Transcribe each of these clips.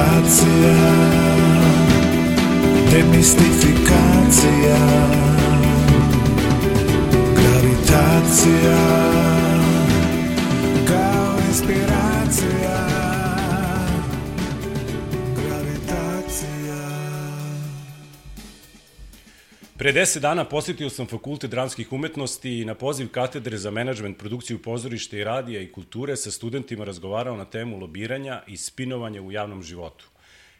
Gravitacija Demistifikacija Gravitacija Kao inspiracija Pre deset dana posetio sam Fakultet dramskih umetnosti i na poziv katedre za menadžment, produkciju pozorišta i radija i kulture sa studentima razgovarao na temu lobiranja i spinovanja u javnom životu.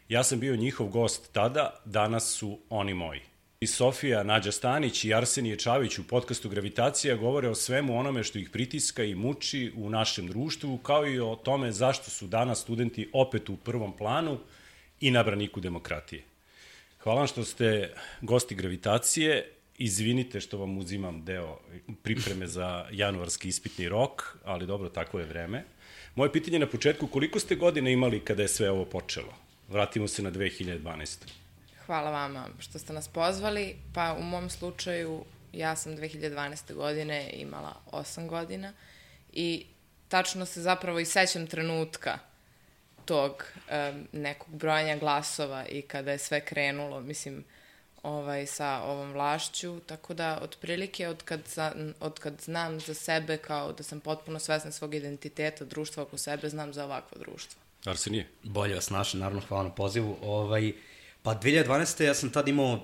Ja sam bio njihov gost tada, danas su oni moji. I Sofija Nađa Stanić i Arsenije Čavić u podcastu Gravitacija govore o svemu onome što ih pritiska i muči u našem društvu, kao i o tome zašto su danas studenti opet u prvom planu i na braniku demokratije. Hvala vam što ste gosti Gravitacije. Izvinite što vam uzimam deo pripreme za januarski ispitni rok, ali dobro, tako je vreme. Moje pitanje na početku, koliko ste godina imali kada je sve ovo počelo? Vratimo se na 2012. Hvala vama što ste nas pozvali. Pa u mom slučaju ja sam 2012. godine imala 8 godina i tačno se zapravo i sećam trenutka tog um, nekog brojanja glasova i kada je sve krenulo, mislim, ovaj, sa ovom vlašću, tako da otprilike od kad, za, od kad znam za sebe kao da sam potpuno svesna svog identiteta, društva oko sebe, znam za ovakvo društvo. Arsenije? Bolje vas našli, naravno, hvala na pozivu. Ovaj, pa 2012. ja sam tad imao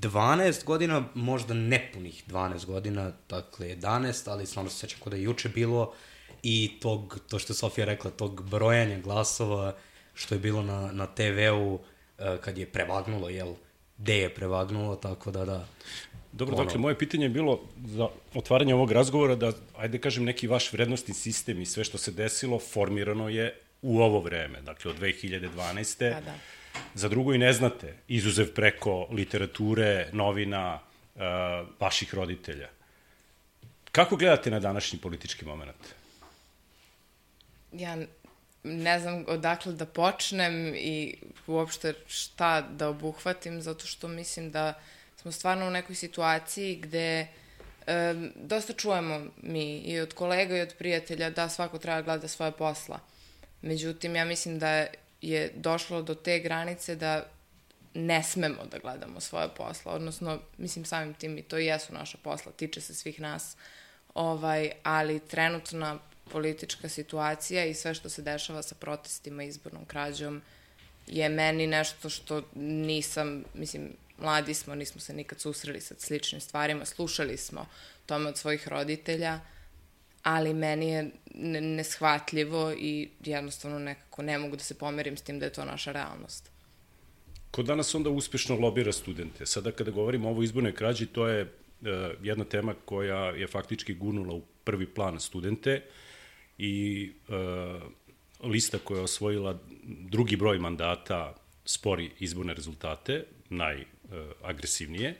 12 godina, možda nepunih 12 godina, dakle 11, ali stvarno se sećam kod da je juče bilo i tog, to što je Sofija rekla, tog brojanja glasova što je bilo na, na TV-u eh, kad je prevagnulo, jel, gde je prevagnulo, tako da da. Dobro, Ono- dakle, moje pitanje je bilo za otvaranje ovog razgovora da, ajde kažem, neki vaš vrednostni sistem i sve što se desilo formirano je u ovo vreme, dakle od 2012. Pa da. Za drugo i ne znate, izuzev preko literature, novina, uh, vaših roditelja. Kako gledate na današnji politički moment? Ja ne znam odakle da počnem i uopšte šta da obuhvatim, zato što mislim da smo stvarno u nekoj situaciji gde um, dosta čujemo mi i od kolega i od prijatelja da svako treba gleda svoje posla. Međutim, ja mislim da je došlo do te granice da ne smemo da gledamo svoje posla, odnosno, mislim, samim tim i to i jesu naša posla, tiče se svih nas, ovaj, ali trenutna politička situacija i sve što se dešava sa protestima, izbornom krađom, je meni nešto što nisam, mislim, mladi smo, nismo se nikad susreli sa sličnim stvarima, slušali smo tome od svojih roditelja, ali meni je ne- neshvatljivo i jednostavno nekako ne mogu da se pomerim s tim da je to naša realnost. Ko danas onda uspešno lobira studente? Sada kada govorimo o ovoj izbornoj krađi, to je uh, jedna tema koja je faktički gurnula u prvi plan studente i uh, lista koja je osvojila drugi broj mandata spori izborne rezultate, najagresivnije.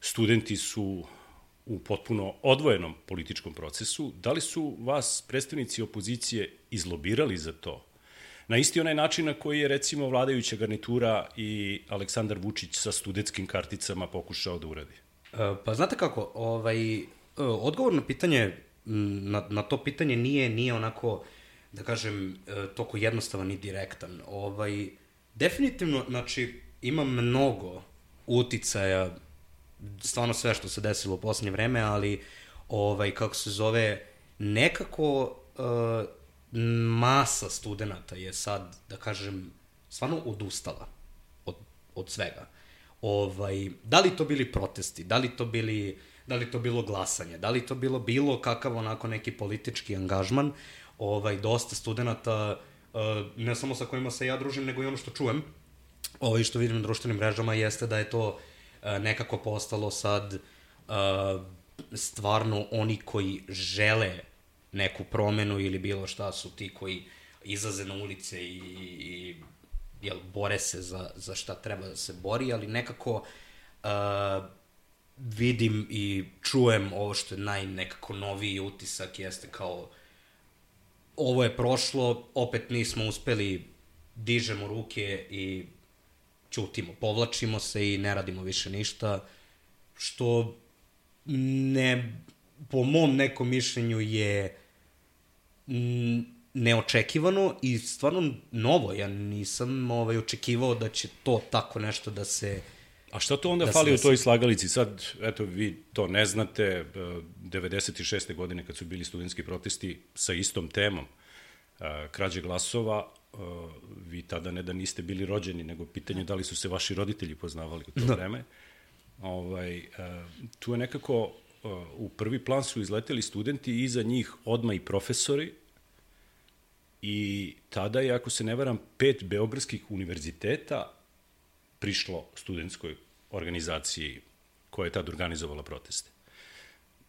Studenti su u potpuno odvojenom političkom procesu. Da li su vas predstavnici opozicije izlobirali za to? Na isti onaj način na koji je recimo vladajuća garnitura i Aleksandar Vučić sa studetskim karticama pokušao da uradi. E, Pa znate kako, ovaj, e, odgovor na pitanje, na, na to pitanje nije, nije onako, da kažem, e, toko jednostavan i direktan. Ovaj, definitivno, znači, ima mnogo uticaja, stvarno sve što se desilo u poslednje vreme, ali, ovaj, kako se zove, nekako e, masa studenta je sad, da kažem, stvarno odustala od, od svega. Ovaj, da li to bili protesti, da li to bili da li to bilo glasanje, da li to bilo bilo kakav onako neki politički angažman, ovaj, dosta studenta, uh, ne samo sa kojima se ja družim, nego i ono što čujem, ovaj, što vidim na društvenim mrežama, jeste da je to uh, nekako postalo sad uh, stvarno oni koji žele neku promenu ili bilo šta su ti koji izlaze na ulice i, i jel, bore se za, za šta treba da se bori, ali nekako uh, vidim i čujem ovo što je naj nekako noviji utisak jeste kao ovo je prošlo, opet nismo uspeli, dižemo ruke i ćutimo, povlačimo se i ne radimo više ništa, što ne, po mom nekom mišljenju je neočekivano i stvarno novo. Ja nisam ovaj, očekivao da će to tako nešto da se... A šta to onda Da da fali u toj slagalici? Sad, eto, vi to ne znate, e, 96. godine kad su bili studentski protesti sa istom temom, e, krađe glasova, e, vi tada ne da niste bili rođeni, nego pitanje da li su se vaši roditelji poznavali u to vreme. Ovaj, e, tu je nekako e, u prvi plan su izleteli studenti i iza njih odma i profesori i tada je, ako se ne varam, pet beogradskih univerziteta prišlo studentskoj organizaciji koja je tad organizovala proteste.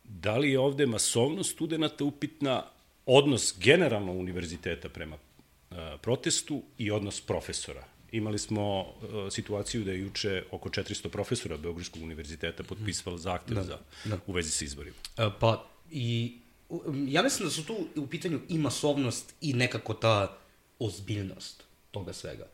Da li je ovde masovnost studenta upitna, odnos generalno univerziteta prema uh, protestu i odnos profesora? Imali smo uh, situaciju da je juče oko 400 profesora Beogradskog univerziteta potpisalo zahtev da, za, da. u vezi sa izborima. E, Pa, i ja mislim da su tu u pitanju i masovnost i nekako ta ozbiljnost toga svega.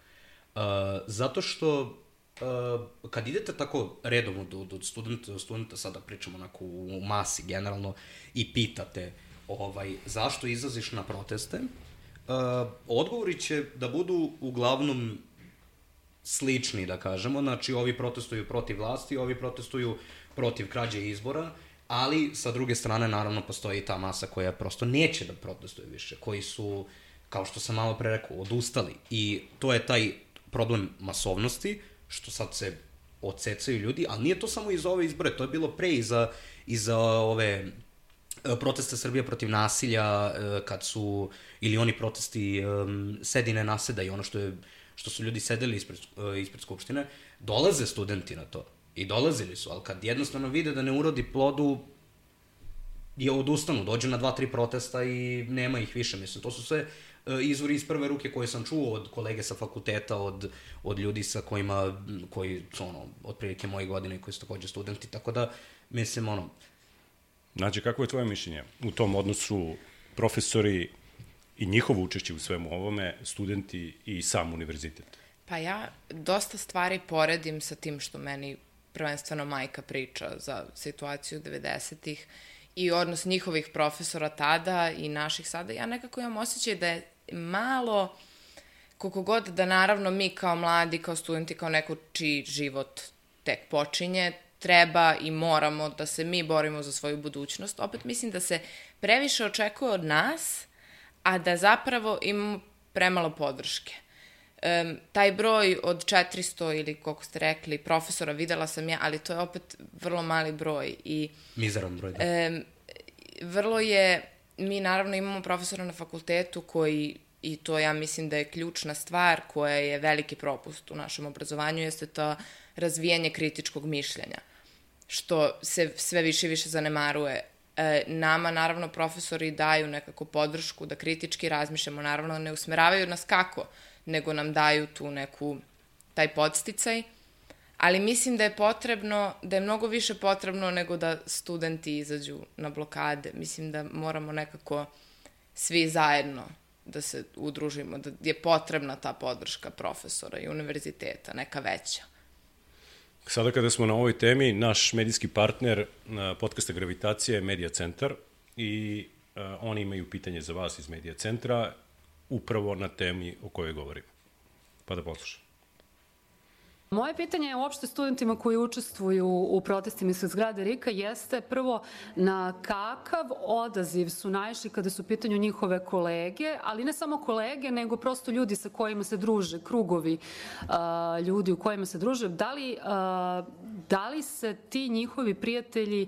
Uh, zato što uh, kad idete tako redom od, od studenta do studenta, sada pričamo onako u, masi generalno, i pitate ovaj, zašto izlaziš na proteste, uh, odgovori će da budu uglavnom slični, da kažemo. Znači, ovi protestuju protiv vlasti, ovi protestuju protiv krađe izbora, ali sa druge strane, naravno, postoji ta masa koja prosto neće da protestuje više, koji su, kao što sam malo pre rekao, odustali. I to je taj problem masovnosti, što sad se odsecaju ljudi, ali nije to samo iz ove izbore, to je bilo pre i za, i za ove e, proteste Srbije protiv nasilja, e, kad su, ili oni protesti um, sedi ne naseda i ono što je što su ljudi sedeli ispred, e, ispred Skupštine, dolaze studenti na to. I dolazili su, ali kad jednostavno vide da ne urodi plodu, je odustanu, dođu na dva, tri protesta i nema ih više. Mislim, to su sve e, izvori iz prve ruke koje sam čuo od kolege sa fakulteta, od, od ljudi sa kojima, koji su ono, otprilike moje godine, koji su takođe studenti, tako da, mislim, ono, Znači, kako je tvoje mišljenje u tom odnosu profesori i njihovo učešće u svemu ovome, studenti i sam univerzitet? Pa ja dosta stvari poredim sa tim što meni prvenstveno majka priča za situaciju 90-ih i odnos njihovih profesora tada i naših sada. Ja nekako imam osjećaj da je malo, koliko god da naravno mi kao mladi, kao studenti, kao neko čiji život tek počinje, treba i moramo da se mi borimo za svoju budućnost. Opet mislim da se previše očekuje od nas, a da zapravo imamo premalo podrške. Um, taj broj od 400 ili koliko ste rekli profesora videla sam ja, ali to je opet vrlo mali broj i mizeran broj. Da. um, vrlo je, mi naravno imamo profesora na fakultetu koji i to ja mislim da je ključna stvar koja je veliki propust u našem obrazovanju, jeste to razvijanje kritičkog mišljenja, što se sve više i više zanemaruje. E, nama, naravno, profesori daju nekako podršku da kritički razmišljamo, naravno, ne usmeravaju nas kako, nego nam daju tu neku, taj podsticaj, ali mislim da je potrebno, da je mnogo više potrebno nego da studenti izađu na blokade. Mislim da moramo nekako svi zajedno da se udružimo, da je potrebna ta podrška profesora i univerziteta, neka veća. Sada kada smo na ovoj temi, naš medijski partner na podcasta Gravitacija je Medija centar i uh, oni imaju pitanje za vas iz Medija centra upravo na temi o kojoj govorimo. Pa da poslušam. Moje pitanje je uopšte studentima koji učestvuju u protestima ispred zgrade Rika jeste prvo na kakav odaziv su naišli kada su u pitanju njihove kolege, ali ne samo kolege, nego prosto ljudi sa kojima se druže, krugovi a, ljudi u kojima se druže. Da li, a, da li se ti njihovi prijatelji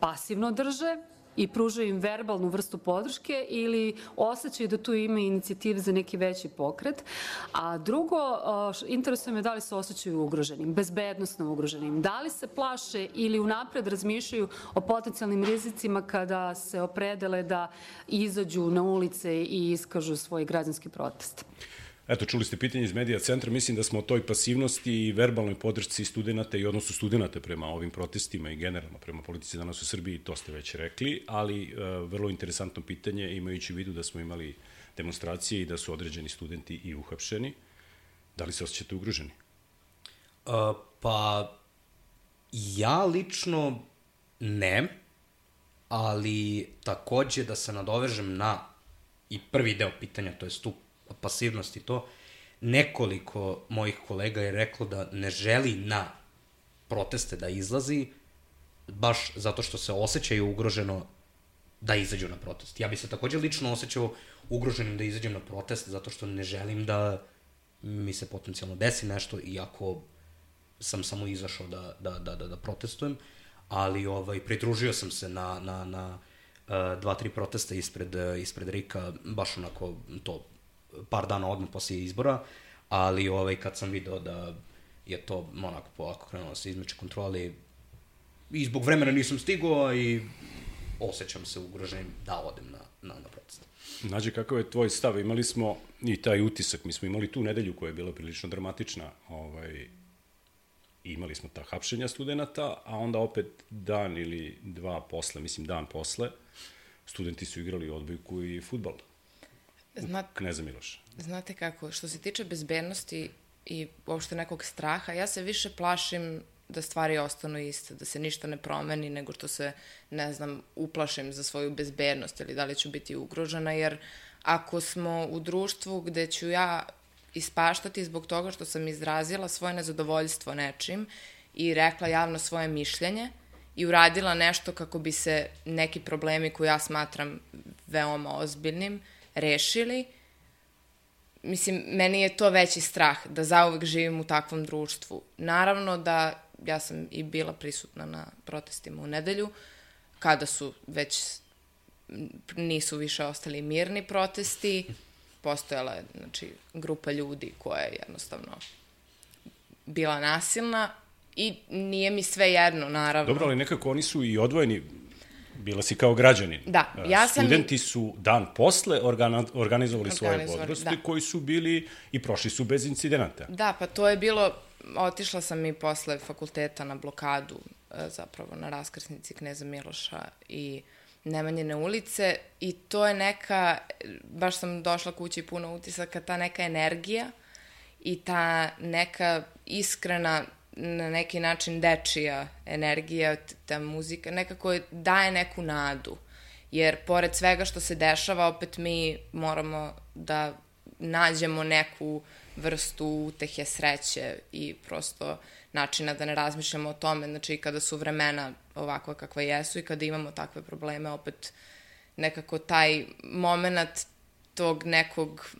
pasivno drže i pružaju im verbalnu vrstu podrške ili osjećaju da tu ima inicijative za neki veći pokret. A drugo, interesuje me da li se osjećaju ugroženim, bezbednostno ugroženim. Da li se plaše ili unapred razmišljaju o potencijalnim rizicima kada se opredele da izađu na ulice i iskažu svoj građanski protest. Eto, čuli ste pitanje iz Medija centra, mislim da smo o toj pasivnosti i verbalnoj podršci studenta i odnosu studenta prema ovim protestima i generalno prema politici danas u Srbiji, to ste već rekli, ali e, vrlo interesantno pitanje, imajući u vidu da smo imali demonstracije i da su određeni studenti i uhapšeni. Da li se osjećate ugroženi? Uh, pa, ja lično ne, ali takođe da se nadovežem na i prvi deo pitanja, to je stup pasivnosti to, nekoliko mojih kolega je reklo da ne želi na proteste da izlazi, baš zato što se osjećaju ugroženo da izađu na protest. Ja bi se takođe lično osjećao ugroženim da izađem na protest zato što ne želim da mi se potencijalno desi nešto iako sam samo izašao da, da, da, da, da protestujem, ali ovaj, pridružio sam se na, na, na uh, dva, tri protesta ispred, uh, ispred Rika, baš onako to par dana odmah posle izbora, ali ovaj, kad sam video da je to onako polako krenulo da se izmeče kontroli i zbog vremena nisam stigao i osjećam se ugroženim da odem na, na, na protest. Nađe, kakav je tvoj stav? Imali smo i taj utisak, mi smo imali tu nedelju koja je bila prilično dramatična, ovaj, imali smo ta hapšenja studenta, a onda opet dan ili dva posle, mislim dan posle, studenti su igrali odbojku i futbal. Znat, Kneza Miloša. znate kako, što se tiče bezbednosti i uopšte nekog straha, ja se više plašim da stvari ostanu iste, da se ništa ne promeni, nego što se, ne znam, uplašim za svoju bezbednost ili da li ću biti ugrožena, jer ako smo u društvu gde ću ja ispaštati zbog toga što sam izrazila svoje nezadovoljstvo nečim i rekla javno svoje mišljenje i uradila nešto kako bi se neki problemi koje ja smatram veoma ozbiljnim rešili, mislim, meni je to veći strah da zauvek živim u takvom društvu. Naravno da ja sam i bila prisutna na protestima u nedelju, kada su već nisu više ostali mirni protesti, postojala je znači, grupa ljudi koja je jednostavno bila nasilna i nije mi sve jedno, naravno. Dobro, ali nekako oni su i odvojeni, bila si kao građanin. Da, E, ja sam- Studenti su dan posle organa, organizovali svoje Organizovali, podroste da. koji su bili i prošli su bez incidenata. Da, pa to je bilo, otišla sam i posle fakulteta na blokadu, e, zapravo na raskrsnici Kneza Miloša i Nemanjine ulice i to je neka, baš sam došla kući puno utisaka, ta neka energija i ta neka iskrena, na neki način dečija energija, ta muzika, nekako je- daje neku nadu. Jer pored svega što se dešava, opet mi moramo da nađemo neku vrstu utehe sreće i prosto načina da ne razmišljamo o tome. Znači, kada su vremena ovakva kakva jesu i kada imamo takve probleme, opet nekako taj moment tog nekog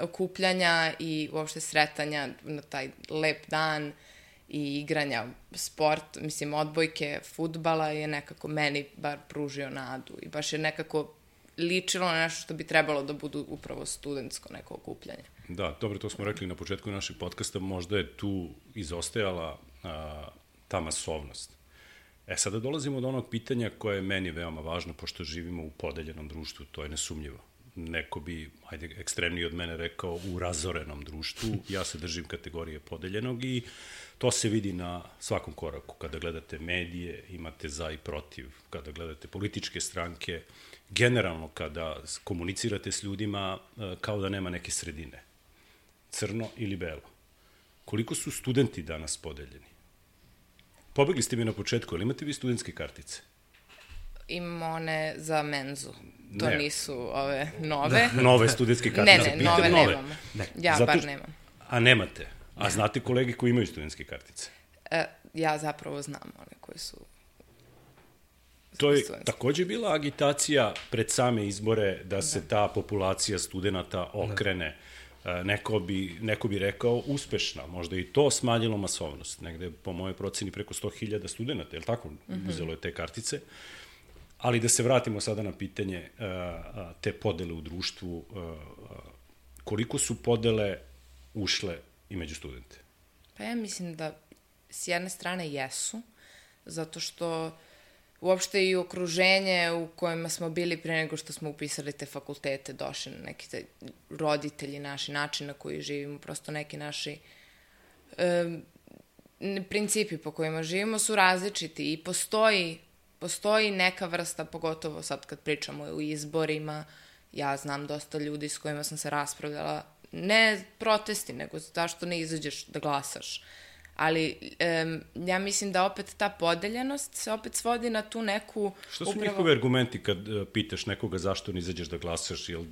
okupljanja i uopšte sretanja na taj lep dan i igranja sport, mislim, odbojke, futbala je nekako meni bar pružio nadu i baš je nekako ličilo na nešto što bi trebalo da budu upravo studentsko neko okupljanje. Da, dobro, to smo rekli na početku našeg podcasta, možda je tu izostajala a, ta masovnost. E, sada dolazimo do onog pitanja koje je meni veoma važno, pošto živimo u podeljenom društvu, to je nesumnjivo. Neko bi, ajde, ekstremniji od mene rekao, u razorenom društvu. Ja se držim kategorije podeljenog i to se vidi na svakom koraku. Kada gledate medije, imate za i protiv. Kada gledate političke stranke, generalno kada komunicirate s ljudima, e, kao da nema neke sredine crno ili belo. Koliko su studenti danas podeljeni? Pobegli ste mi na početku, ali imate vi studentske kartice? Imamo one za menzu. To Ne. nisu ove nove. Nove studentske ne, kartice. ne, Pitam nove nemamo. Ja Zato bar nemam. A nemate? A znate kolege koji imaju studentske kartice? E, ja zapravo znam one koji su To je takođe bila agitacija pred same izbore da se ta populacija studenta okrene. E, Neko bi, neko bi rekao uspešna, možda i to smanjilo masovnost. Negde, po mojoj proceni, preko 100.000 studenta, je li tako? Uzelo je te kartice. Ali da se vratimo sada na pitanje uh, uh, te podele u društvu. Uh, koliko su podele ušle i među studente? Pa ja mislim da s jedne strane jesu, zato što uopšte i okruženje u kojima smo bili pre nego što smo upisali te fakultete, došli na neki te roditelji naši, način na koji živimo, prosto neki naši um, principi po kojima živimo su različiti i postoji, postoji neka vrsta, pogotovo sad kad pričamo o izborima, ja znam dosta ljudi s kojima sam se raspravljala, ne protesti, nego zašto ne izađeš da glasaš. Ali um, ja mislim da opet ta podeljenost se opet svodi na tu neku... Šta su upravo... njihovi argumenti kad uh, pitaš nekoga zašto ne izađeš da glasaš? Jel, uh,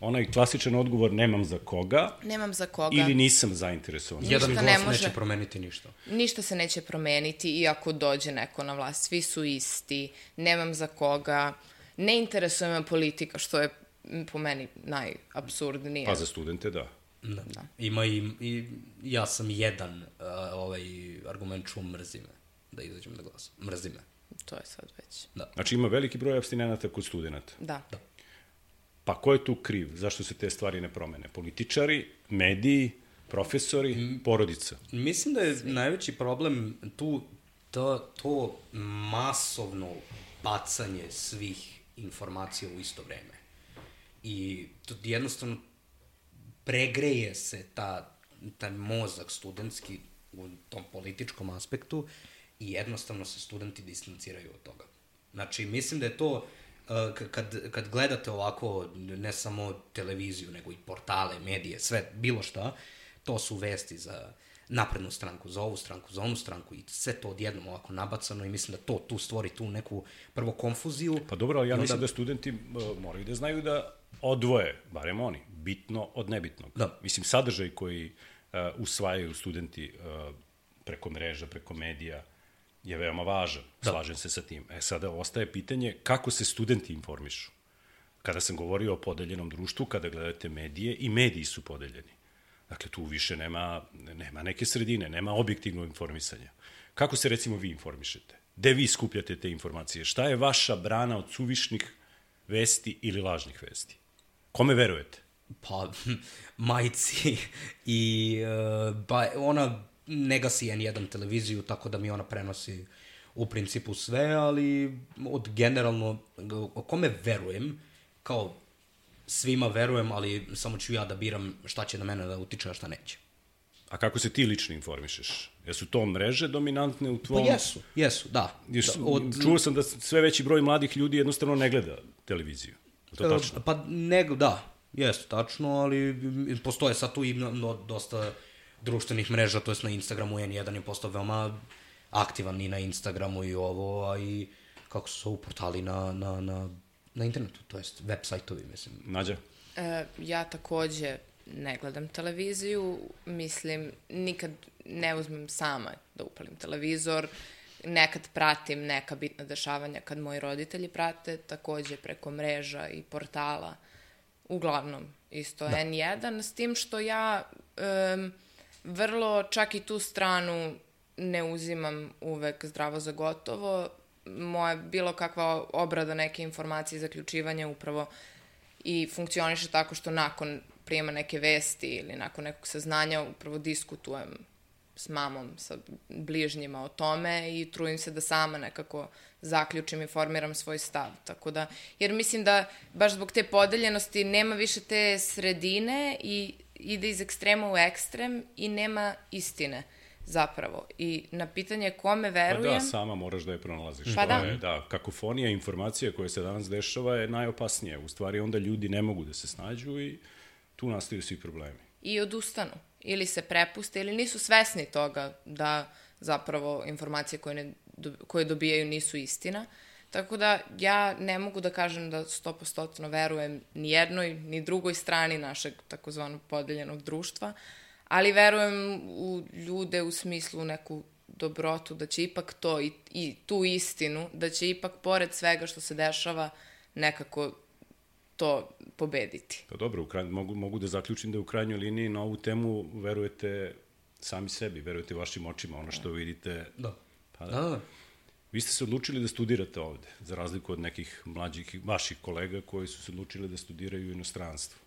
onaj klasičan odgovor nemam za koga nemam za koga ili nisam zainteresovan. Jedan glas ne može, neće promeniti ništa. Ništa se neće promeniti iako dođe neko na vlast. Svi su isti, nemam za koga, ne interesuje me politika, što je po meni najabsurdnije. Pa za studente da. Da. da. Ima i, i ja sam jedan uh, ovaj argument čuo mrzi me da izađem da glasam. Mrzi me. To je sad već. Da. Znači ima veliki broj abstinenata kod studenta. Da. da. Pa ko je tu kriv? Zašto se te stvari ne promene? Političari, mediji, profesori, mm, porodica? Mislim da je najveći problem tu to, to masovno bacanje svih informacija u isto vreme. I to jednostavno pregreje se ta, taj mozak studentski u tom političkom aspektu i jednostavno se studenti distanciraju od toga. Znači, mislim da je to kad, kad gledate ovako ne samo televiziju, nego i portale, medije, sve, bilo šta, to su vesti za naprednu stranku, za ovu stranku, za onu stranku i sve to odjednom ovako nabacano i mislim da to tu stvori tu neku prvo konfuziju. Pa dobro, ali ja onda... mislim da studenti uh, moraju da znaju da odvoje, barem oni, bitno od nebitnog. Da. Mislim, sadržaj koji uh, usvajaju studenti uh, preko mreža, preko medija, je veoma važan. Da. Slažem se sa tim. E sada ostaje pitanje kako se studenti informišu. Kada sam govorio o podeljenom društvu, kada gledate medije, i mediji su podeljeni. Dakle, tu više nema, nema neke sredine, nema objektivnog informisanja. Kako se recimo vi informišete? Gde vi skupljate te informacije? Šta je vaša brana od suvišnih vesti ili lažnih vesti? Kome verujete? Pa, majci i uh, ba, ona ne gasi N1 televiziju, tako da mi ona prenosi u principu sve, ali od generalno, o kome verujem, kao svima verujem, ali samo ću ja da biram šta će na mene da utiče, a šta neće. A kako se ti lično informišeš? Jesu to mreže dominantne u tvom... Pa jesu, jesu, da. Jesu, da od... Čuo sam da sve veći broj mladih ljudi jednostavno ne gleda televiziju. Je to tačno? Pa ne, da, jesu tačno, ali postoje sad tu i no, dosta društvenih mreža, to jest na Instagramu N1 je postao veoma aktivan i na Instagramu i ovo, a i kako su portali na, na, na, na internetu, to jest web sajtovi, mislim. Nađa? E, ja takođe ne gledam televiziju, mislim, nikad ne uzmem sama da upalim televizor, nekad pratim neka bitna dešavanja kad moji roditelji prate, takođe preko mreža i portala, uglavnom isto da. N1, s tim što ja um, vrlo čak i tu stranu ne uzimam uvek zdravo za gotovo. Moja bilo kakva obrada neke informacije i zaključivanja upravo i funkcioniše tako što nakon prijema neke vesti ili nakon nekog saznanja upravo diskutujem s mamom, sa bližnjima o tome i trudim se da sama nekako zaključim i formiram svoj stav. Tako da, jer mislim da baš zbog te podeljenosti nema više te sredine i ide iz ekstrema u ekstrem i nema istine zapravo. I na pitanje kome verujem... Pa da, sama moraš da je pronalaziš. Pa da. Je, da, kakofonija informacija koja se danas dešava je najopasnije. U stvari onda ljudi ne mogu da se snađu i tu nastaju svi problemi. I odustanu. Ili se prepuste, ili nisu svesni toga da zapravo informacije koje, ne, koje dobijaju nisu istina. Uh, Tako da ja ne mogu da kažem da 100% verujem ni jednoj ni drugoj strani našeg takozvanog podeljenog društva, ali verujem u ljude u smislu neku dobrotu, da će ipak to i, i tu istinu, da će ipak pored svega što se dešava nekako to pobediti. Pa dobro, u kraj, mogu, mogu da zaključim da u krajnjoj liniji na ovu temu verujete sami sebi, verujete vašim očima, ono što vidite. Da. Pa da. da, da. Vi ste se odlučili da studirate ovde, za razliku od nekih mlađih vaših kolega koji su se odlučili da studiraju u inostranstvu.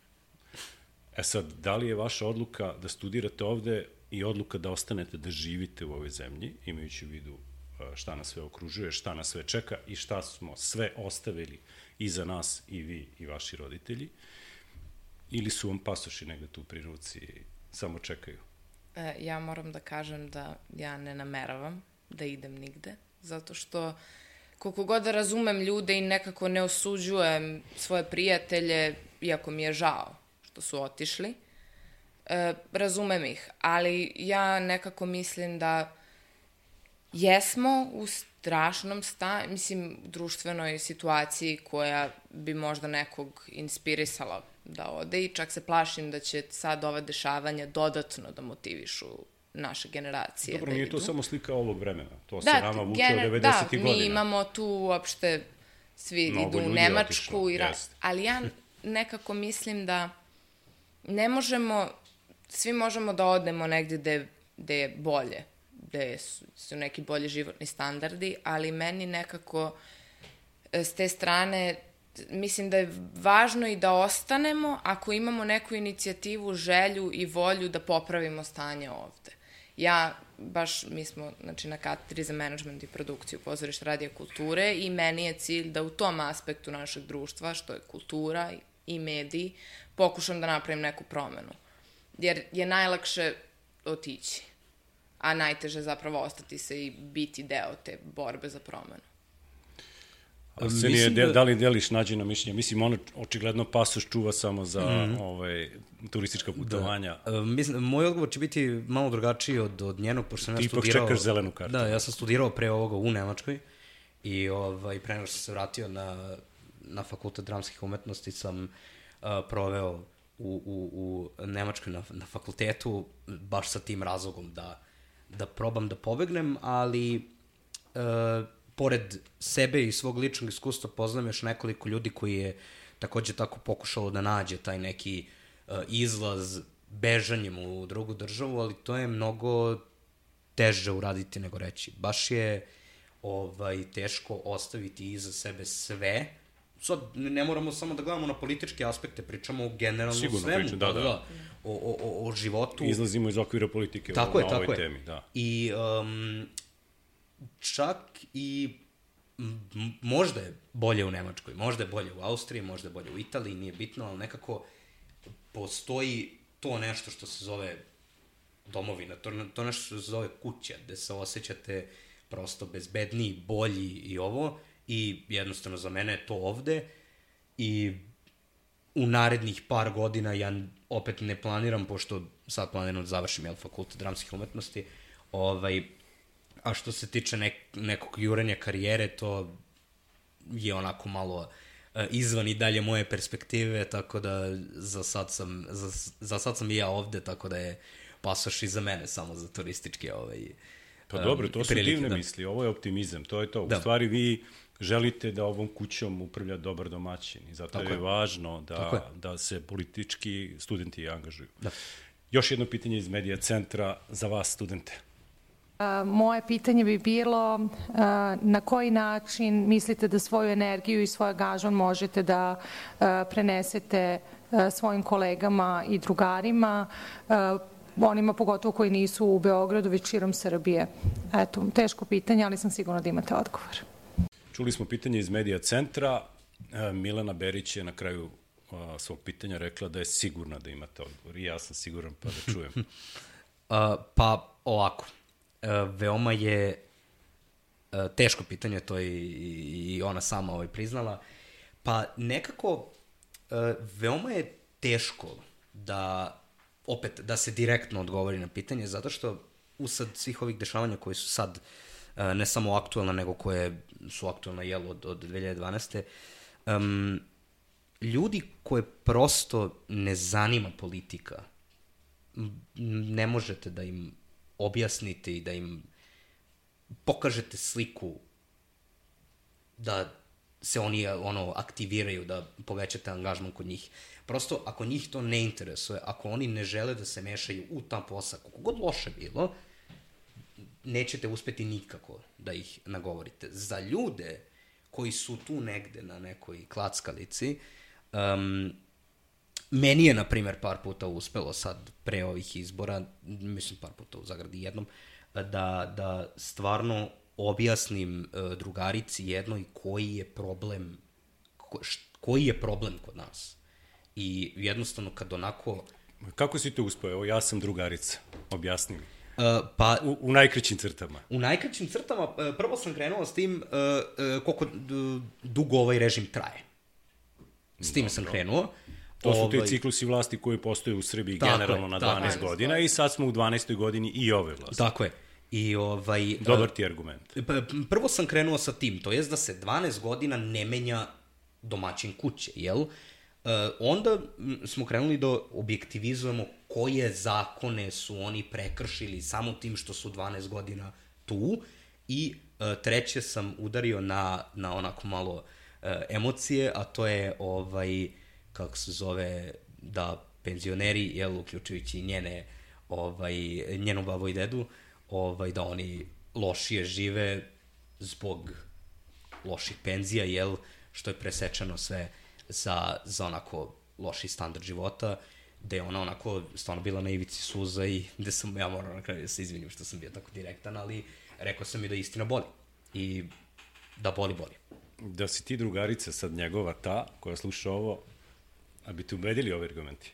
E sad, da li je vaša odluka da studirate ovde i odluka da ostanete da živite u ovoj zemlji, imajući u vidu e, šta nas sve okružuje, šta nas sve čeka i šta smo sve ostavili i za nas i vi i vaši roditelji, ili su vam pasoši negde tu pri ruci i samo čekaju? E, ja moram da kažem da ja ne nameravam da idem nigde zato što koliko god da razumem ljude i nekako ne osuđujem svoje prijatelje, iako mi je žao što su otišli, E, razumem ih, ali ja nekako mislim da jesmo u strašnom sta, mislim, društvenoj situaciji koja bi možda nekog inspirisala da ode i čak se plašim da će sad ova dešavanja dodatno da motivišu naše generacije. Dobro, da nije to idu. samo slika ovog vremena. To se Da, nama vuče gener- od 90. da, godina. mi imamo tu uopšte, svi Mnogo idu u Nemačku, otišlo, i ra... jest. ali ja nekako mislim da ne možemo, svi možemo da odemo negde gde, gde je bolje, gde su, su neki bolji životni standardi, ali meni nekako e, s te strane mislim da je važno i da ostanemo ako imamo neku inicijativu, želju i volju da popravimo stanje ovde. Ja, baš, mi smo znači, na katedri za management i produkciju pozorišta radija kulture i meni je cilj da u tom aspektu našeg društva, što je kultura i mediji, pokušam da napravim neku promenu. Jer je najlakše otići, a najteže zapravo ostati se i biti deo te borbe za promenu. Arsenije, Mislim da... da- da li deliš nađeno mišljenje? Mislim, ono očigledno pasoš čuva samo za mm. ovaj, turistička putovanja. E, mislim, moj odgovor će biti malo drugačiji od, od njenog, pošto sam Ti ja ipak studirao... čekaš zelenu kartu. Da, ja sam studirao pre ovoga u Nemačkoj i ovaj, pre nego što sam se vratio na, na fakultet dramskih umetnosti sam uh, proveo u, u, u Nemačkoj na, na fakultetu baš sa tim razlogom da, da probam da pobegnem, ali uh, pored sebe i svog ličnog iskustva poznam još nekoliko ljudi koji je takođe tako pokušalo da nađe taj neki uh, izlaz bežanjem u drugu državu, ali to je mnogo teže uraditi nego reći. Baš je ovaj teško ostaviti iza sebe sve. Sad ne moramo samo da gledamo na političke aspekte, pričamo o generalno Sigurno svemu, pričam, da, pa da. O, o, o, o životu. Izlazimo iz okvira politike Tako je, na tako ovoj je. temi. Da. I um, čak i možda je bolje u Nemačkoj, možda je bolje u Austriji, možda je bolje u Italiji, nije bitno, ali nekako postoji to nešto što se zove domovina, to, to nešto što se zove kuća, gde se osjećate prosto bezbedniji, bolji i ovo, i jednostavno za mene je to ovde, i u narednih par godina ja opet ne planiram, pošto sad planiram da završim jel, fakultet dramskih umetnosti, ovaj, a što se tiče nek, nekog jurenja karijere, to je onako malo e, izvan i dalje moje perspektive, tako da za sad sam, za, za sad sam i ja ovde, tako da je pasoš i za mene samo za turističke ovaj, Pa em, dobro, to su prilike, divne da. misli, ovo je optimizam, to je to. U Da. stvari vi želite da ovom kućom upravlja dobar domaćin i zato Tako je, je. važno da, je. da se politički studenti angažuju. Da. Još jedno pitanje iz medija centra za vas, studente. Moje pitanje bi bilo na koji način mislite da svoju energiju i svoj angažman možete da prenesete svojim kolegama i drugarima, onima pogotovo koji nisu u Beogradu, već širom Srbije? Eto, teško pitanje, ali sam sigurna da imate odgovor. Čuli smo pitanje iz medija centra. E, Milana Berić je na kraju svog pitanja rekla da je sigurna da imate odgovor. I ja sam siguran pa da čujem. Uh, pa ovako, veoma je uh, teško pitanje, to je i, ona sama ovaj priznala. Pa nekako uh, veoma je teško da opet da se direktno odgovori na pitanje zato što usad svih ovih dešavanja koji su sad uh, ne samo aktuelna nego koje su aktuelna jel od, od 2012. Um, ljudi koje prosto ne zanima politika ne možete da im objasnite i da im pokažete sliku da se oni ono aktiviraju, da povećate angažman kod njih. Prosto, ako njih to ne interesuje, ako oni ne žele da se mešaju u ta posao, kako god loše bilo, nećete uspeti nikako da ih nagovorite. Za ljude koji su tu negde na nekoj klackalici, um, meni je, na primer, par puta uspelo sad pre ovih izbora, mislim par puta u zagradi jednom, da, da stvarno objasnim uh, drugarici jednoj koji je problem ko, koji je problem kod nas. I jednostavno kad onako Kako si to uspeo? Evo, ja sam drugarica. Objasni mi. uh, pa U, u najkraćim crtama. U najkraćim crtama, e, prvo sam krenuo s tim uh, uh, koliko dugo ovaj režim traje. S tim sam krenuo. To su ti Ovaj- ciklusi vlasti koji postoje u Srbiji Tako je, generalno na tako 12 je. godina i sad smo u 12. godini i ove vlasti. Tako je. I ovaj... Dobar ti argument. Prvo sam krenuo sa tim, to jest da se 12 godina ne menja domaćin kuće, jel? E, onda smo krenuli da objektivizujemo koje zakone su oni prekršili samo tim što su 12 godina tu i e, treće sam udario na, na onako malo e, emocije, a to je ovaj, kako se zove, da penzioneri, jel, uključujući njene, ovaj, njenu babu i dedu, ovaj, da oni lošije žive zbog loših penzija, jel, što je presečeno sve za, za onako loši standard života, gde je ona onako stvarno bila na ivici suza i gde sam, ja moram na kraju da se izvinim što sam bio tako direktan, ali rekao sam i da istina boli. I da boli, boli. Da si ti drugarica sad njegova ta koja sluša ovo, a bi te ubedili ovi argumenti?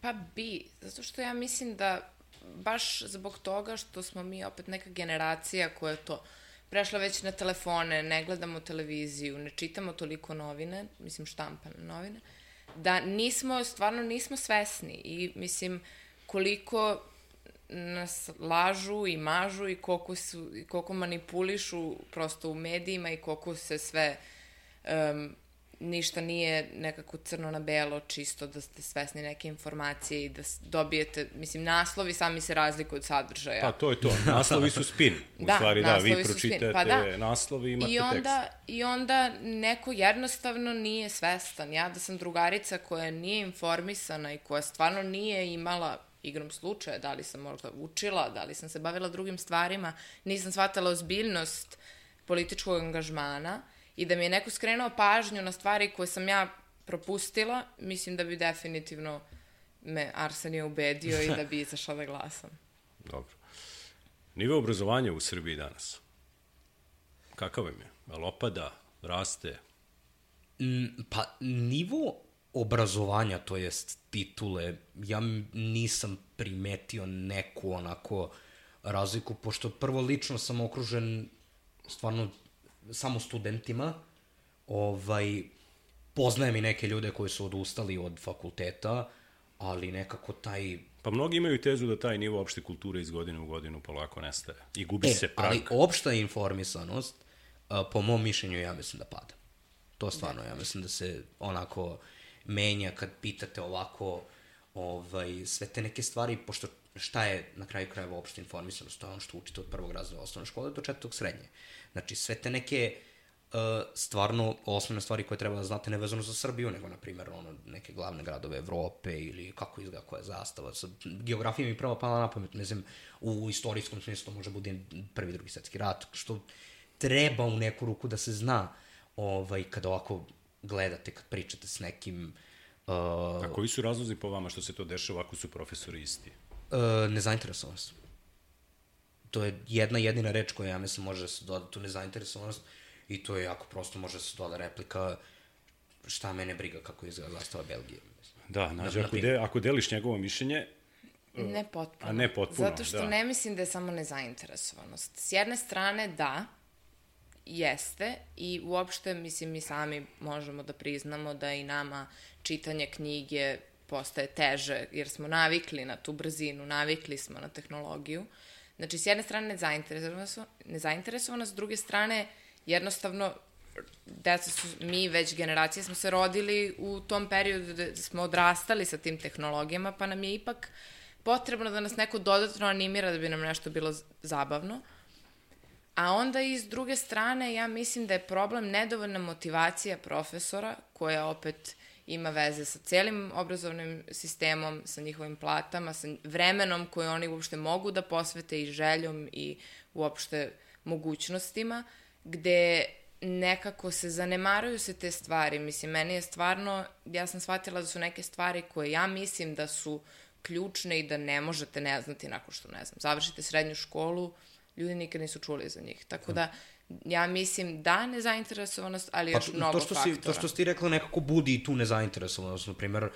Pa bi, zato što ja mislim da baš zbog toga što smo mi opet neka generacija koja je to prešla već na telefone, ne gledamo televiziju, ne čitamo toliko novine, mislim štampane novine, da nismo, stvarno nismo svesni i mislim koliko nas lažu i mažu i koliko, su, i koliko manipulišu prosto u medijima i koliko se sve um, ništa nije nekako crno na belo, čisto da ste svesni neke informacije i da dobijete, mislim, naslovi sami se razlikuju od sadržaja. Pa to je to. Naslovi su spin. U Da, stvari, da, vi naslovi pročitate Pa da. naslov i imate I onda, tekst. I onda neko jednostavno nije svestan. Ja da sam drugarica koja nije informisana i koja stvarno nije imala igrom slučaja, da li sam možda učila, da li sam se bavila drugim stvarima, nisam shvatala ozbiljnost političkog angažmana i da mi je neko skrenuo pažnju na stvari koje sam ja propustila, mislim da bi definitivno me Arsenije ubedio i da bi izašla da glasam. Dobro. Nivo obrazovanja u Srbiji danas. Kakav im je? Jel opada, raste? Mm, Pa nivo obrazovanja, to jest titule, ja nisam primetio neku onako razliku, pošto prvo lično sam okružen stvarno samo studentima, ovaj, poznajem i neke ljude koji su odustali od fakulteta, ali nekako taj Pa mnogi imaju tezu da taj nivo opšte kulture iz godine u godinu polako nestaje. I gubi E, se prag. ali opšta informisanost, po mom mišljenju, ja mislim da pada. To stvarno, ja mislim da se onako menja kad pitate ovako ovaj, sve te neke stvari, pošto šta je na kraju krajeva opšta informisanost, to je ono što učite od prvog razreda osnovne škole do četvrtog srednje. Znači, sve te neke uh, stvarno osnovne stvari koje treba da znate ne vezano za Srbiju, nego, na primjer, ono, neke glavne gradove Evrope ili kako izgleda koja je zastava. Sad, geografija mi prvo pala na pamet, ne znam, u istorijskom smislu to može bude prvi, drugi svetski rat, što treba u neku ruku da se zna ovaj, kada ovako gledate, kad pričate s nekim uh, A koji su razlozi po vama što se to dešava ako su profesori isti? Uh, nezainteresovanost. To je jedna jedina reč koja, ja mislim, može da se doda tu nezainteresovanost i to je jako prosto, može da se doda replika šta mene briga kako izgleda zastava Belgije. Mislim. Da, nađe, na ako, de, ako deliš njegovo mišljenje, Ne potpuno. a ne potpuno, Zato što da. ne mislim da je samo nezainteresovanost. S jedne strane, da, jeste i uopšte, mislim, mi sami možemo da priznamo da i nama čitanje knjige postaje teže, jer smo navikli na tu brzinu, navikli smo na tehnologiju. Znači, s jedne strane nezainteresovanost, nezainteresovanost s druge strane jednostavno deca su, mi već generacije smo se rodili u tom periodu da smo odrastali sa tim tehnologijama, pa nam je ipak potrebno da nas neko dodatno animira da bi nam nešto bilo zabavno. A onda i s druge strane, ja mislim da je problem nedovoljna motivacija profesora, koja opet ima veze sa celim obrazovnim sistemom, sa njihovim platama, sa vremenom koje oni uopšte mogu da posvete i željom i uopšte mogućnostima, gde nekako se zanemaruju se te stvari. Mislim, meni je stvarno, ja sam shvatila da su neke stvari koje ja mislim da su ključne i da ne možete ne znati nakon što, ne znam, završite srednju školu, ljudi nikad nisu čuli za njih. Tako da, ja mislim da nezainteresovanost, ali još to- mnogo to što faktora. Si, to što ti rekla nekako budi i tu nezainteresovanost. Na primjer, e,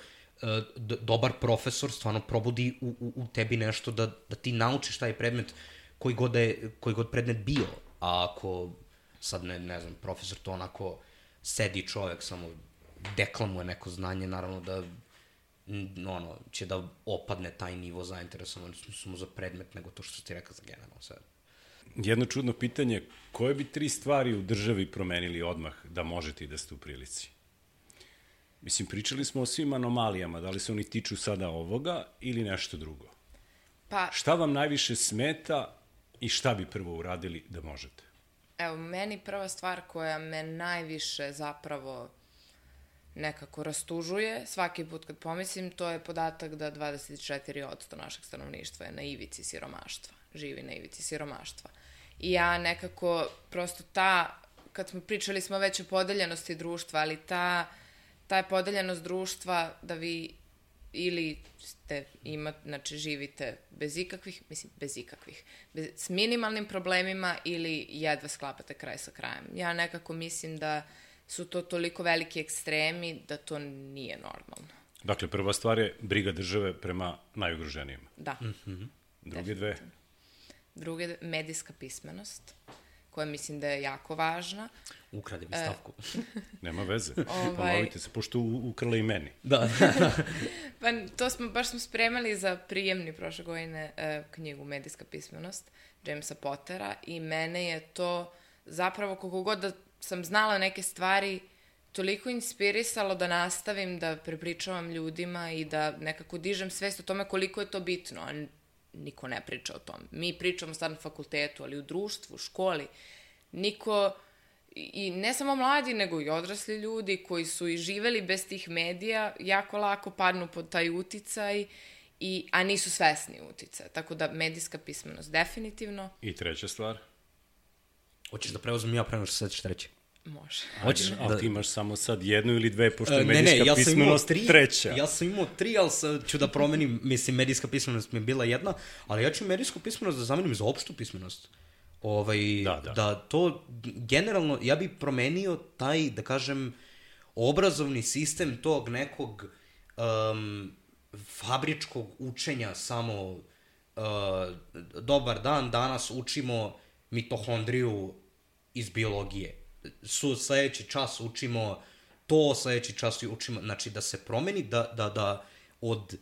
dobar profesor stvarno probudi u, u, u tebi nešto da, da ti naučiš taj predmet koji god, da je, koji god predmet bio. A ako sad ne, ne znam, profesor to onako sedi čovek, samo deklamuje neko znanje, naravno da n- ono, će da opadne taj nivo zainteresovanosti samo za predmet nego to što ti rekao za generalno sve. Jedno čudno pitanje, koje bi tri stvari u državi promenili odmah da možete i da ste u prilici? Mislim, pričali smo o svim anomalijama, da li se oni tiču sada ovoga ili nešto drugo? Pa, Šta vam najviše smeta i šta bi prvo uradili da možete? evo, meni prva stvar koja me najviše zapravo nekako rastužuje svaki put kad pomislim, to je podatak da 24% našeg stanovništva je na ivici siromaštva, živi na ivici siromaštva. I ja nekako, prosto ta, kad smo pričali smo već o podeljenosti društva, ali ta, ta je podeljenost društva da vi ili ste ima, znači živite bez ikakvih, mislim bez ikakvih, bez, s minimalnim problemima ili jedva sklapate kraj sa krajem. Ja nekako mislim da su to toliko veliki ekstremi da to nije normalno. Dakle, prva stvar je briga države prema najugroženijima. Da. Druge dve, Druge, medijska pismenost, koja mislim da je jako važna. Ukrade mi stavku. nema veze. Ovaj- Ponovite se, pošto ukrala i meni. da. Pa to smo, baš smo spremali za prijemni prošle godine e, knjigu Medijska pismenost Jamesa Pottera i mene je to zapravo koliko god da sam znala neke stvari toliko inspirisalo da nastavim da prepričavam ljudima i da nekako dižem svest o tome koliko je to bitno, a niko ne priča o tom. Mi pričamo sad na fakultetu, ali u društvu, u školi, niko i ne samo mladi, nego i odrasli ljudi koji su i živeli bez tih medija, jako lako padnu pod taj uticaj, i, a nisu svesni uticaja. Tako da medijska pismenost definitivno I treća stvar, Hoćeš da preuzmem ja pre nego što se sećaš treće? Može. Hoćeš ali da... ti imaš samo sad jednu ili dve, pošto je E, ne, medijska ne, ja pismenost tri, treća. ja sam imao tri, ali sad ću da promenim, mislim, medijska pismenost mi je bila jedna, ali ja ću medijsku pismenost da zamenim za opštu pismenost. Ovaj, Da, da. da to, generalno, ja bih promenio taj, da kažem, obrazovni sistem tog nekog um, fabričkog učenja samo uh, dobar dan, danas učimo mitohondriju iz biologije. Su sledeći čas učimo to, sledeći čas učimo, znači da se promeni, da, da, da od,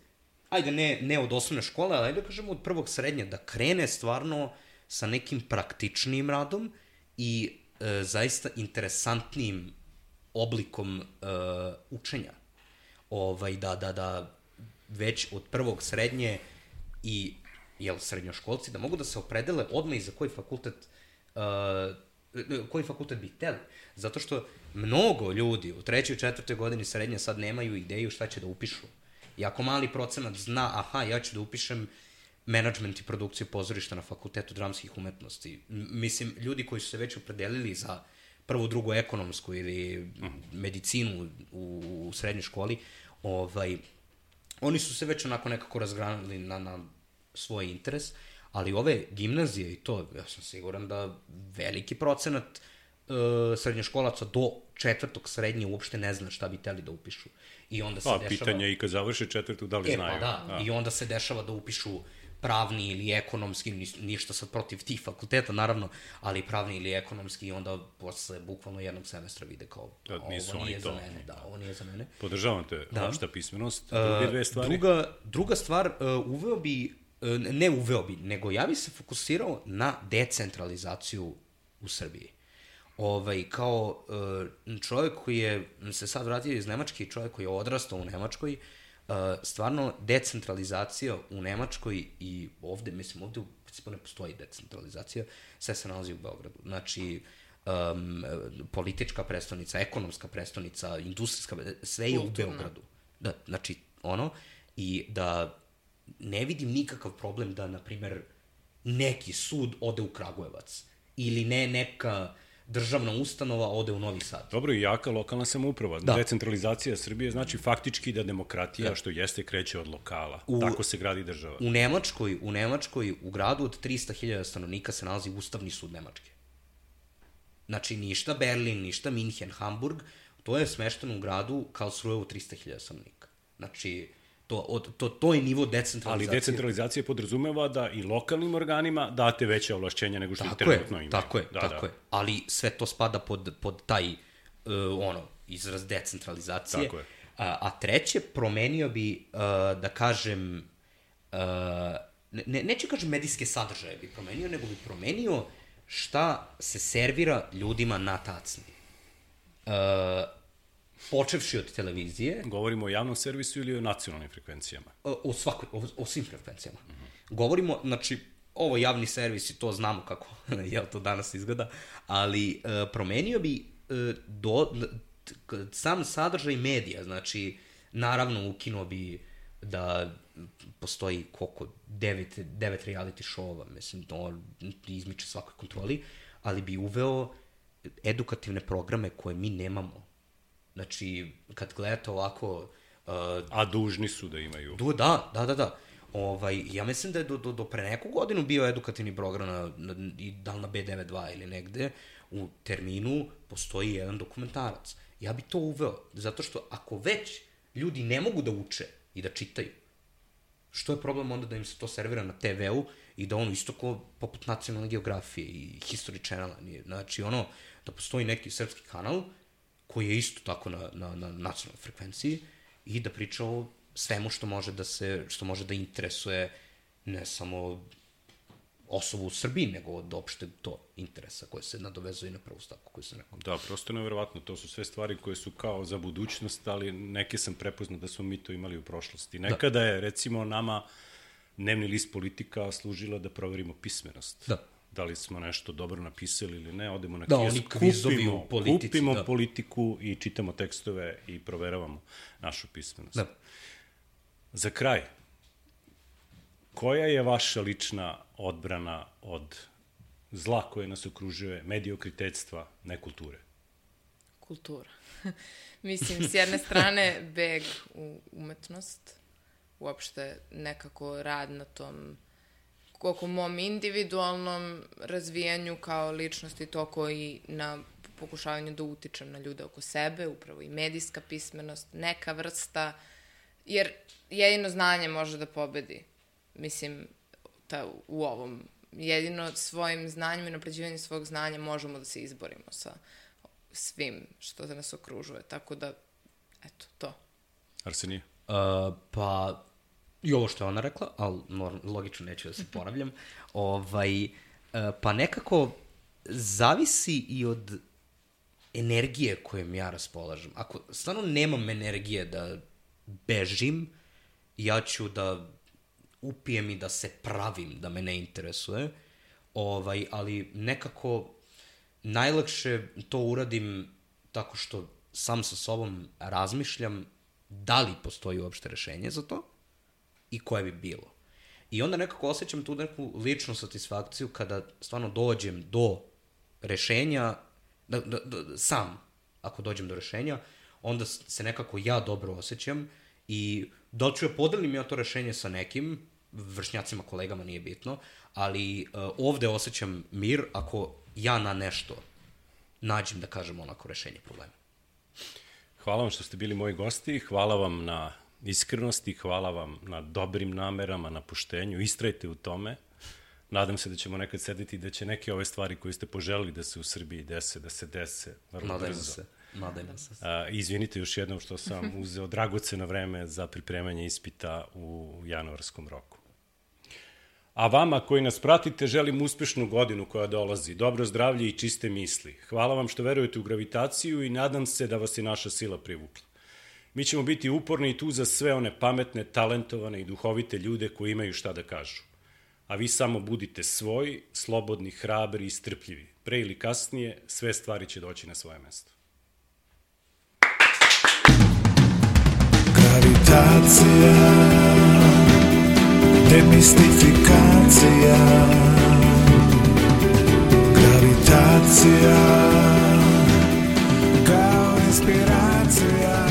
ajde ne, ne od osnovne škole, ali ajde da kažemo od prvog srednje, da krene stvarno sa nekim praktičnim radom i e, zaista interesantnim oblikom e, učenja. Ovaj, da, da, da već od prvog srednje i jel, srednjoškolci da mogu da se opredele odmah i za koji fakultet uh, koji fakultet bi hteli. Zato što mnogo ljudi u trećoj i četvrtoj godini srednje sad nemaju ideju šta će da upišu. I ako mali procenat zna, aha, ja ću da upišem menadžment i produkciju pozorišta na fakultetu dramskih umetnosti. Mislim, ljudi koji su se već opredelili za prvu, drugu ekonomsku ili medicinu u, u srednjoj školi, ovaj, oni su se već onako nekako razgranali na, na svoj interes, ali ove gimnazije i to, ja sam siguran da veliki procenat uh, srednjoškolaca do četvrtog srednje uopšte ne zna šta bi teli da upišu. I onda se Pa, dešava... pitanje je i kad završe četvrtu, da li E, znaju. pa da, i onda se dešava da upišu pravni ili ekonomski, ni- ništa sad protiv tih fakulteta, naravno, ali pravni ili ekonomski i onda posle bukvalno jednog semestra vide kao, Da, "A, ovo oni nije to." za mene, da, ovo nije za mene. Podržavam te, Da. opšta pismenost. Druge dve stvari. Druga, druga stvar, uh, uveo bi, ne uveo bi, nego ja bi se fokusirao na decentralizaciju u Srbiji. Ovaj, kao uh, čovjek koji je se sad vratio iz Nemačke i čovjek koji je odrastao u Nemačkoj, uh, stvarno decentralizacija u Nemačkoj i ovde, mislim, ovde u principu ne postoji decentralizacija, sve se nalazi u Beogradu. Znači, um, politička prestonica, ekonomska prestonica, industrijska, sve je u. Beogradu. Da, znači, ono, i da ne vidim nikakav problem da, na primer, neki sud ode u Kragujevac ili ne neka državna ustanova ode u Novi Sad. Dobro, i jaka lokalna samouprava. Da. Decentralizacija Srbije znači faktički da demokratija, što jeste, kreće od lokala. U- Tako se gradi država. U Nemačkoj, u Nemačkoj, u gradu od 300.000 stanovnika se nalazi Ustavni sud Nemačke. Znači, ništa Berlin, ništa Minhen, Hamburg, to je smešteno u gradu Karlsruhe u 300.000 stanovnika. Znači, to, od, to, to je nivo Ali decentralizacije. decentralizacija podrazumeva da i lokalnim organima date veće ovlašćenja nego što ih Tako je, trenutno imaju. tako je, da, tako da. je. Ali sve to spada pod, pod taj, uh, ono, izraz decentralizacije. Tako je. A, a treće, promenio bi, uh, da kažem, uh, ne, neću kažem medijske sadržaje bi promenio, nego bi promenio šta se servira ljudima na tacni. Uh, počevši od televizije, Govorimo o javnom servisu ili o nacionalnim frekvencijama? o, o svakoj, o, o svim frekvencijama. Mm -hmm. Govorimo, znači, ovo javni servis i to znamo kako jel to danas izgleda, ali uh, promenio bi uh, do, sam sadržaj medija, znači, naravno ukinuo bi da postoji koliko, devet, devet reality show-ova, mislim, to izmiče svakoj kontroli, ali bi uveo edukativne programe koje mi nemamo. Znači, kad gledate ovako uh, A dužni su da imaju. Du, da, da, da, da. Ovaj, ja mislim da je do, do, do pre neku godinu bio edukativni program na, na, i da li na B92 ili negde, u terminu postoji jedan dokumentarac. Ja bi to uveo, zato što ako već ljudi ne mogu da uče i da čitaju, što je problem onda da im se to servira na TV-u i da ono isto ko poput nacionalne geografije i History Channela, nije, znači ono, da postoji neki srpski kanal koji je isto tako na, na, na nacionalnoj frekvenciji i da priča o svemu što može da se, što može da interesuje ne samo osobu u Srbiji, nego od opšte to interesa koje se nadovezuje na prvu stavku koju sam rekao. Da, prosto nevjerovatno. To su sve stvari koje su kao za budućnost, ali neke sam prepoznao da smo mi to imali u prošlosti. Nekada je, recimo, nama dnevni list politika služila da proverimo pismenost. Da. Da li smo nešto dobro napisali ili ne, odemo na Da, kiosk, kupimo, u politici, kupimo da. politiku i čitamo tekstove i proveravamo našu pismenost. Da. Za kraj, koja je vaša lična odbrana od zla koje nas okružuje, mediokritetstva, nekulture? kultura. Mislim, s jedne strane, beg u umetnost, uopšte nekako rad na tom koliko mom individualnom razvijanju kao ličnosti, toko i na pokušavanju da utičem na ljude oko sebe, upravo i medijska pismenost, neka vrsta, jer jedino znanje može da pobedi, mislim, ta, u ovom. Jedino svojim znanjem i napređivanjem svog znanja možemo da se izborimo sa svim što nas okružuje. Tako da, eto, to. Arsenije? Uh, pa, i ovo što je ona rekla, ali logično neću da se ponavljam, ovaj, uh, pa nekako zavisi i od energije kojom ja raspolažem. Ako stvarno nemam energije da bežim, ja ću da upijem i da se pravim da me ne interesuje, ovaj, ali nekako najlakše to uradim tako što sam sa sobom razmišljam da li postoji uopšte rešenje za to i koje bi bilo. I onda nekako osjećam tu neku ličnu satisfakciju kada stvarno dođem do rešenja, da, da, da, sam, ako dođem do rešenja, onda se nekako ja dobro osjećam i da li ću ja podelim ja to rešenje sa nekim, vršnjacima, kolegama, nije bitno, ali uh, ovde osjećam mir ako ja na nešto nađem, da kažem, onako rešenje problema. Hvala vam što ste bili moji gosti, hvala vam na iskrenosti, hvala vam na dobrim namerama, na poštenju, istrajte u tome. Nadam se da ćemo nekad sedeti i da će neke ove stvari koje ste poželili da se u Srbiji dese, da se dese vrlo Nadajmo brzo. se. Nadajmo se. A, izvinite još jednom što sam uzeo dragoceno vreme za pripremanje ispita u januarskom roku. A vama koji nas pratite želim uspešnu godinu koja dolazi, dobro zdravlje i čiste misli. Hvala vam što verujete u gravitaciju i nadam se da vas je naša sila privukla. Mi ćemo biti uporni i tu za sve one pametne, talentovane i duhovite ljude koji imaju šta da kažu. A vi samo budite svoji, slobodni, hrabri i strpljivi. Pre ili kasnije, sve stvari će doći na svoje mesto. Gravitacija Demistifikacija Gravitacija Kao inspiracija